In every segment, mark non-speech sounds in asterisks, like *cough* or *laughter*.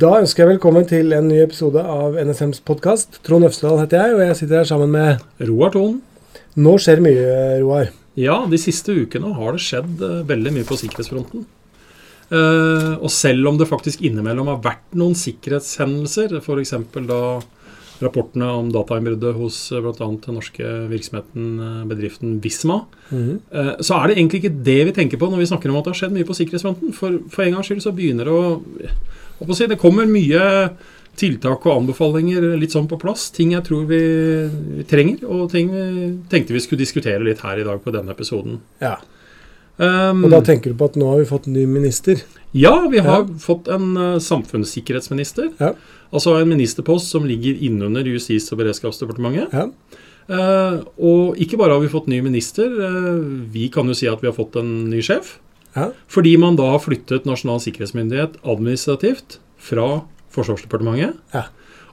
Da ønsker jeg velkommen til en ny episode av NSMs podkast. Trond Øvstedal heter jeg, og jeg sitter her sammen med Roar Thon. Nå skjer mye, Roar. Ja, de siste ukene har det skjedd uh, veldig mye på sikkerhetsfronten. Uh, og selv om det faktisk innimellom har vært noen sikkerhetshendelser, f.eks. da rapportene om datainnbruddet hos uh, bl.a. den norske virksomheten, bedriften Visma, mm -hmm. så er det egentlig ikke det vi tenker på når vi snakker om at det har skjedd mye på sikkerhetsfronten. For, for en gangs skyld så begynner det å Si, det kommer mye tiltak og anbefalinger litt sånn på plass. Ting jeg tror vi, vi, trenger, og ting vi tenkte vi skulle diskutere litt her i dag på denne episoden. Ja. Um, og da tenker du på at nå har vi fått en ny minister? Ja, vi har ja. fått en uh, samfunnssikkerhetsminister. Ja. Altså en ministerpost som ligger innunder Justis- og beredskapsdepartementet. Ja. Uh, og ikke bare har vi fått ny minister, uh, vi kan jo si at vi har fått en ny sjef. Ja. Fordi man da har flyttet Nasjonal sikkerhetsmyndighet administrativt fra Forsvarsdepartementet ja.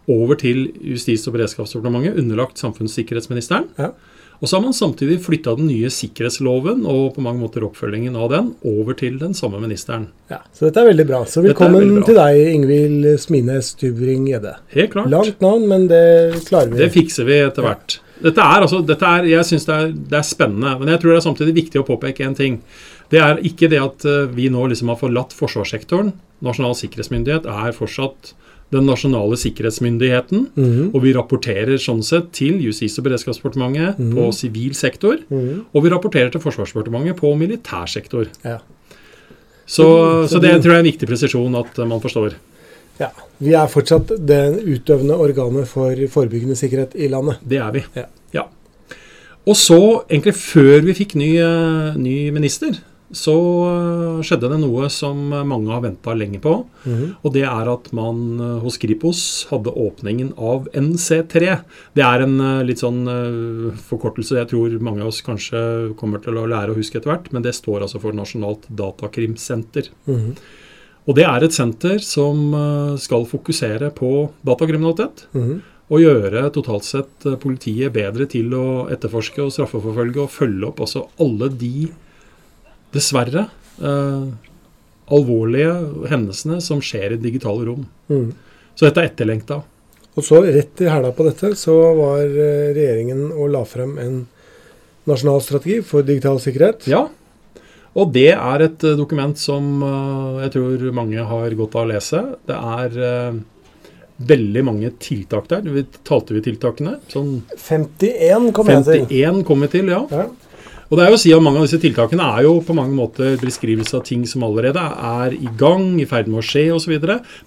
over til Justis- og beredskapsdepartementet, underlagt samfunnssikkerhetsministeren. Ja. Og så har man samtidig flytta den nye sikkerhetsloven og på mange måter oppfølgingen av den over til den samme ministeren. Ja, Så dette er veldig bra. Så velkommen bra. til deg, Ingvild Smines Tubring Gjedde. Helt klart. Langt navn, men det klarer vi. Det fikser vi etter hvert. Dette er, altså, dette er, jeg syns det, det, er spennende, men jeg tror det er samtidig viktig å påpeke én ting. Det er ikke det at eh, vi nå liksom har forlatt forsvarssektoren. Nasjonal sikkerhetsmyndighet er fortsatt den nasjonale sikkerhetsmyndigheten. Mm -hmm. Og vi rapporterer sånn sett til Justis- og beredskapsdepartementet mm -hmm. på sivil sektor. Mm -hmm. Og vi rapporterer til Forsvarsdepartementet på militær sektor. Ja. Så, så, så, det tror jeg er en viktig presisjon at man forstår. Ja, Vi er fortsatt det utøvende organet for forebyggende sikkerhet i landet. Det er vi. Ja. ja. Og så, egentlig før vi fikk ny, eh, ny minister, så eh, skjedde det noe som mange har venta lenge på. Mm -hmm. Og det er at man eh, hos Kripos hadde åpningen av NC3. Det er en eh, litt sånn forkortelse jeg tror mange av oss kanskje kommer til å lære å huske etter hvert. Men det står altså for Nasjonalt datakrimsenter. Mm -hmm. Og det er et senter som skal fokusere på datakriminalitet. Mm -hmm. Og gjøre totalt sett politiet bedre til å etterforske og straffeforfølge og følge opp altså alle de dessverre eh, alvorlige hendelsene som skjer i digitale rom. Mm. Så dette er etterlengta. Og så rett i hæla på dette så var eh, regjeringen og la frem en nasjonal strategi for digital sikkerhet. Ja, og det er et uh, dokument som jeg tror mange har godt av å lese. Det er veldig mange tiltak der. Vi talte vi tiltakene? Sånn 51 kom jeg til. 51 kom vi til, ja. ja. Og det er jo å si at Mange av disse tiltakene er jo på mange måter beskrivelse av ting som allerede er i gang, i ferd med å skje osv.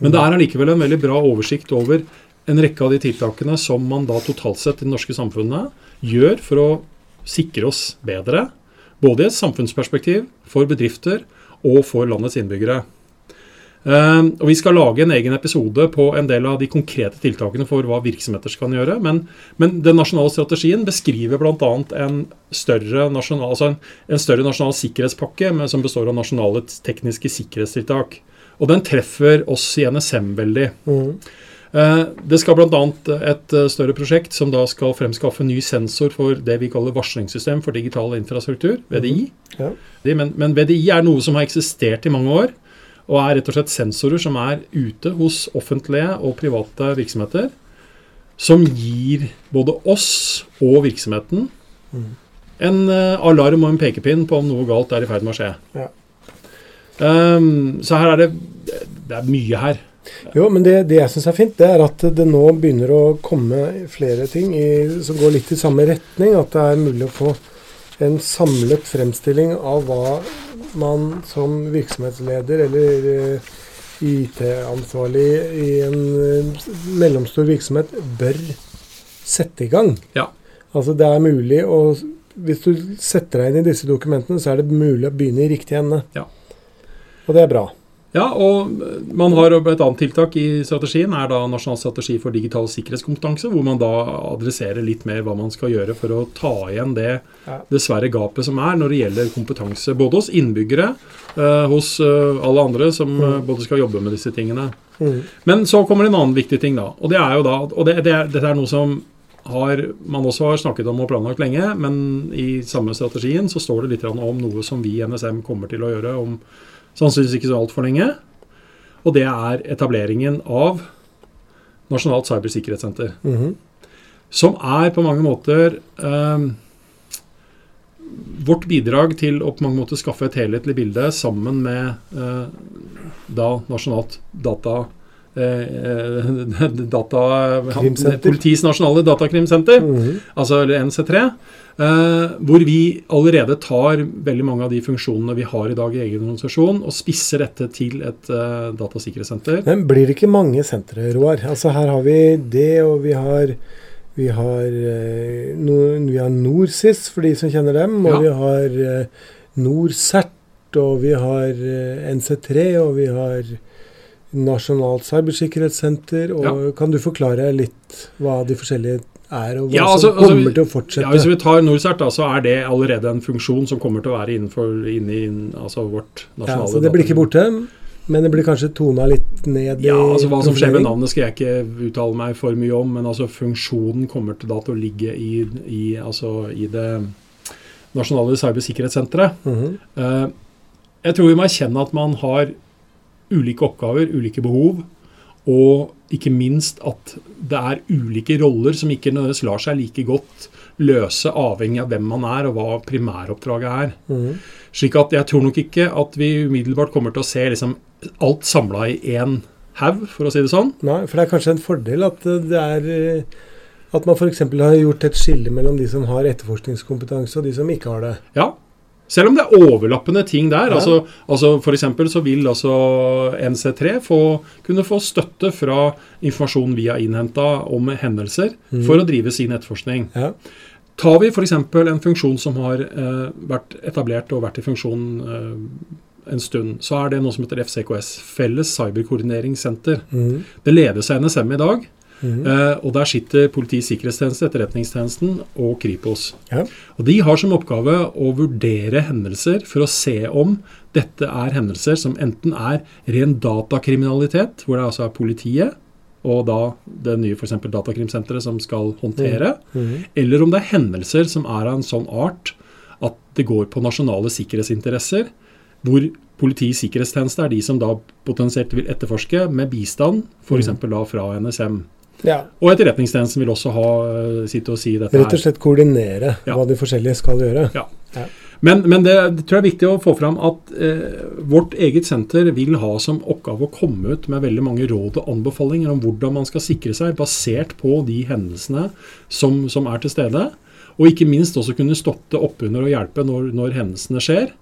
Men det er allikevel en veldig bra oversikt over en rekke av de tiltakene som man da totalt sett i det norske samfunnet gjør for å sikre oss bedre. Både i et samfunnsperspektiv, for bedrifter og for landets innbyggere. Uh, og Vi skal lage en egen episode på en del av de konkrete tiltakene for hva virksomheter skal gjøre. Men, men den nasjonale strategien beskriver bl.a. En, større nasjonal, altså en, en større nasjonal sikkerhetspakke med, som består av nasjonale tekniske sikkerhetstiltak. Og den treffer oss i NSM veldig. Mm. Uh, det skal bl.a. et uh, større prosjekt som da skal fremskaffe ny sensor for det vi kaller varslingssystem for digital infrastruktur, VDI. Mm. Ja. Men, men VDI er noe som har eksistert i mange år. Og er rett og slett sensorer som er ute hos offentlige og private virksomheter. Som gir både oss og virksomheten mm. en uh, alarm og en pekepinn på om noe galt er i ferd med å skje. Ja. Um, så her er det Det er mye her. Jo, men det, det jeg syns er fint, det er at det nå begynner å komme flere ting i, som går litt i samme retning. At det er mulig å få en samlet fremstilling av hva man som virksomhetsleder eller eh, IT-ansvarlig i en eh, mellomstor virksomhet bør sette i gang. Ja. Altså det er mulig å Hvis du setter deg inn i disse dokumentene, så er det mulig å begynne i riktig ende. Ja. Og det er bra. Ja, og man har et annet tiltak i strategien, er da Nasjonal strategi for digital sikkerhetskompetanse, hvor man da adresserer litt mer hva man skal gjøre for å ta igjen det dessverre gapet som er når det gjelder kompetanse. Både hos innbyggere, uh, hos uh, alle andre som uh, både skal jobbe med disse tingene. Mm. Men så kommer det en annen viktig ting, da. Og det er jo da, og det, det, dette er noe som har, man også har snakket om og planlagt lenge, men i samme strategien så står det litt om noe som vi i NSM kommer til å gjøre om sannsynligvis ikke så altfor lenge. og det er etableringen av Nasjonalt cybersikkerhetssenter. Mhm. Som er på mange måter eh, vårt bidrag til å på mange måter skaffe et helhetlig bilde sammen med eh, da Nasjonalt data... Eh, *laughs* data Politiets nasjonale datakrimsenter, Mhm. altså eller NC3. Uh, hvor vi allerede tar veldig mange av de funksjonene vi har i dag i egen organisasjon, og spisser dette til et uh, datasikkerhetssenter. Men blir det ikke mange sentre, Roar? Altså Her har vi det, og vi har vi har, uh, no, vi har NorSIS, for de som kjenner dem. Og Ja. vi har eh, NorCERT, og vi har eh, NC3, og vi har Nasjonalt cybersikkerhetssenter. Og Ja. Kan du forklare litt hva de forskjellige er, og hva Ja, altså- som kommer altså, til å fortsette? Ja, Hvis vi tar NorCERT, så er det allerede en funksjon som kommer til å være innenfor inni altså vårt Ja, nasjonale så det blir ikke borte, men det blir kanskje tona litt ned Ja, altså Hva som skjer med navnet skal jeg ikke uttale meg for mye om, men altså funksjonen kommer til da til å ligge i, i, altså, i det nasjonale cybersikkerhetssenteret. Mm -hmm. uh, jeg tror vi må erkjenne at man har ulike oppgaver, ulike behov, og ikke minst at det er ulike roller som ikke nødvendigvis lar seg like godt løse avhengig av hvem man er og hva primæroppdraget er. Mm. Slik at jeg tror nok ikke at vi umiddelbart kommer til å se liksom alt samla i én haug, for å si det sånn. Nei, for det er kanskje en fordel at eh, det er eh, At man f.eks. har gjort et skille mellom de som har etterforskningskompetanse og de som ikke har det. Ja. Selv om det er overlappende ting der. Ja. altså, altså eksempel så vil altså NC3 få, kunne få støtte fra informasjon vi har innhenta om hendelser, mm. for å drive sin etterforskning. Ja. Tar vi f.eks. en funksjon som har eh, vært etablert og vært i funksjon eh, en stund, så er det noe som heter FCKS, Felles cyberkoordineringssenter. Mm. Det ledes av NSM i dag. Mhm. Eh, og der sitter Politiets sikkerhetstjeneste, Etterretningstjenesten og Kripos. Ja. Og De har som oppgave å vurdere hendelser for å se om dette er hendelser som enten er ren datakriminalitet, hvor det altså er politiet og da det nye for eksempel datakrimsenteret som skal håndtere, Mhm. eller om det er hendelser som er av en sånn art at det går på nasjonale sikkerhetsinteresser, hvor Politiets sikkerhetstjeneste er de som da potensielt vil etterforske med bistand, f.eks. da fra NSM. Ja. Og Etterretningstjenesten vil også ha sitte og si dette Rett og slett koordinere Ja. hva de forskjellige skal gjøre. Men, men det, det tror jeg er viktig å få fram at eh, vårt eget senter vil ha som oppgave å komme ut med veldig mange råd og anbefalinger om hvordan man skal sikre seg, basert på de hendelsene som, som er til stede. Og ikke minst også kunne støtte oppunder og hjelpe når, når hendelsene skjer.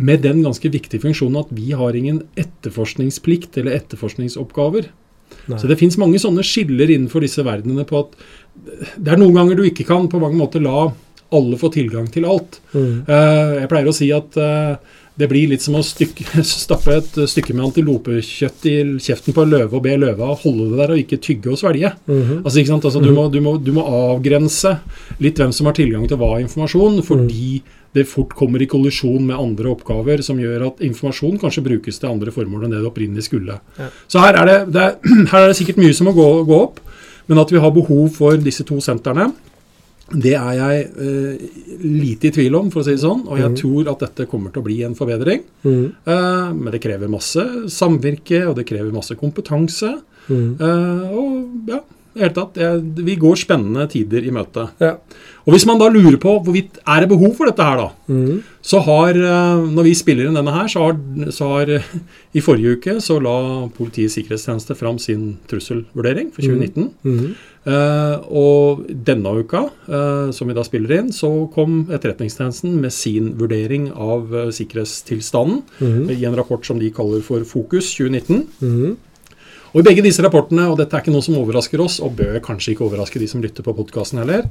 Med den ganske viktige funksjonen at vi har ingen etterforskningsplikt eller etterforskningsoppgaver. Nei. Så det fins mange sånne skiller innenfor disse verdenene på at det er noen ganger du ikke kan på mange måter la alle få tilgang til alt. Mm. Uh, jeg pleier å si at uh, det blir litt som å stykke, *laughs* stappe et stykke med antilopekjøtt i kjeften på en løve og be løva holde det der og ikke tygge og svelge. Mhm. Altså, ikke sant? Altså, du, må, du, må, du må avgrense litt hvem som har tilgang til hva informasjon, fordi det fort kommer i kollisjon med andre oppgaver som gjør at informasjon kanskje brukes til andre formål enn det det opprinnelig skulle. Ja. Så her er, det, det er, *clears throat* her er det sikkert mye som må gå, gå opp, men at vi har behov for disse to sentrene, det er jeg eh, lite i tvil om, for å si det sånn. Og jeg mm. tror at dette kommer til å bli en forbedring. Mm. Eh, men det krever masse samvirke, og det krever masse kompetanse. Mm. Eh, og ja, i hele tatt, vi går spennende tider i møte. Ja. Og hvis man da lurer på hvorvidt er det behov for dette her, da, mm. så har, eh, når vi spiller inn denne her, så har, så har *laughs* i forrige uke så la Politiets sikkerhetstjeneste fram sin trusselvurdering for 2019. Mm. Mm. Uh, og denne uka, uh, som vi da spiller inn, så kom Etterretningstjenesten med sin vurdering av uh, sikkerhetstilstanden Mhm. i en rapport som de kaller for Fokus 2019. Og i begge disse rapportene, og dette er ikke noe som overrasker oss, og bør kanskje ikke overraske de som lytter på podkasten heller,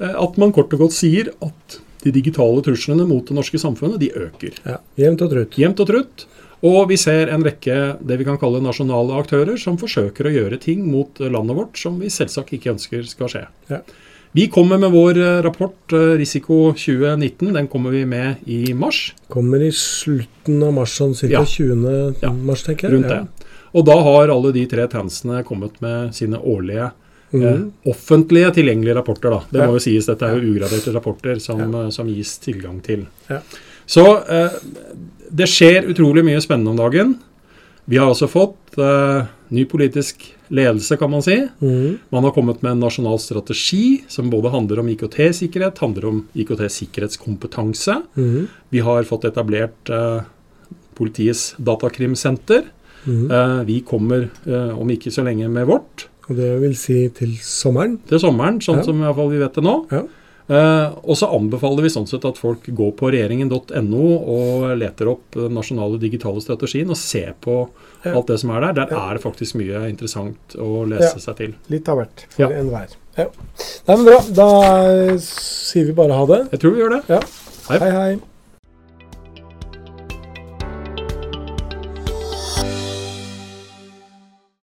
eh, at man kort og godt sier at de digitale truslene mot det norske samfunnet, de øker. ja. Jevnt og trutt. Jevnt og trutt. Og vi ser en rekke det vi kan kalle nasjonale aktører som forsøker å gjøre ting mot landet vårt som vi selvsagt ikke ønsker skal skje. Ja. Vi kommer med vår eh, rapport eh, Risiko 2019. Den kommer vi med i mars. Kommer i slutten av mars, sånn ca. Ja. 20. Ja. mars, tenker jeg. rundt det. Og da har alle de tre tjenestene kommet med sine årlige mm. eh, offentlige tilgjengelige rapporter. da. Det Ja. må jo sies, dette er jo ugraderte rapporter som, ja. som gis tilgang til. Ja. Så eh, det skjer utrolig mye spennende om dagen. Vi har også fått eh, ny politisk ledelse, kan man si. Mm. Man har kommet med en nasjonal strategi som både handler om IKT-sikkerhet, handler om IKT-sikkerhetskompetanse. Mm. Vi har fått etablert eh, politiets datakrimsenter. Mm. Eh, vi kommer om ikke så lenge med vårt. Og det vil si til sommeren? Til sommeren, sånn Ja. som fall vi vet det nå. Ja. Eh, og så anbefaler vi sånn sett at folk går på regjeringen.no og leter opp den nasjonale digitale strategien og ser på Ja. alt det som er der. Der er det faktisk mye interessant å lese seg til. Litt av hvert for enhver. Ja. Nei, men bra. Da eh, sier vi bare ha det. Jeg tror vi gjør det. Ja. Hei. Hei, hei.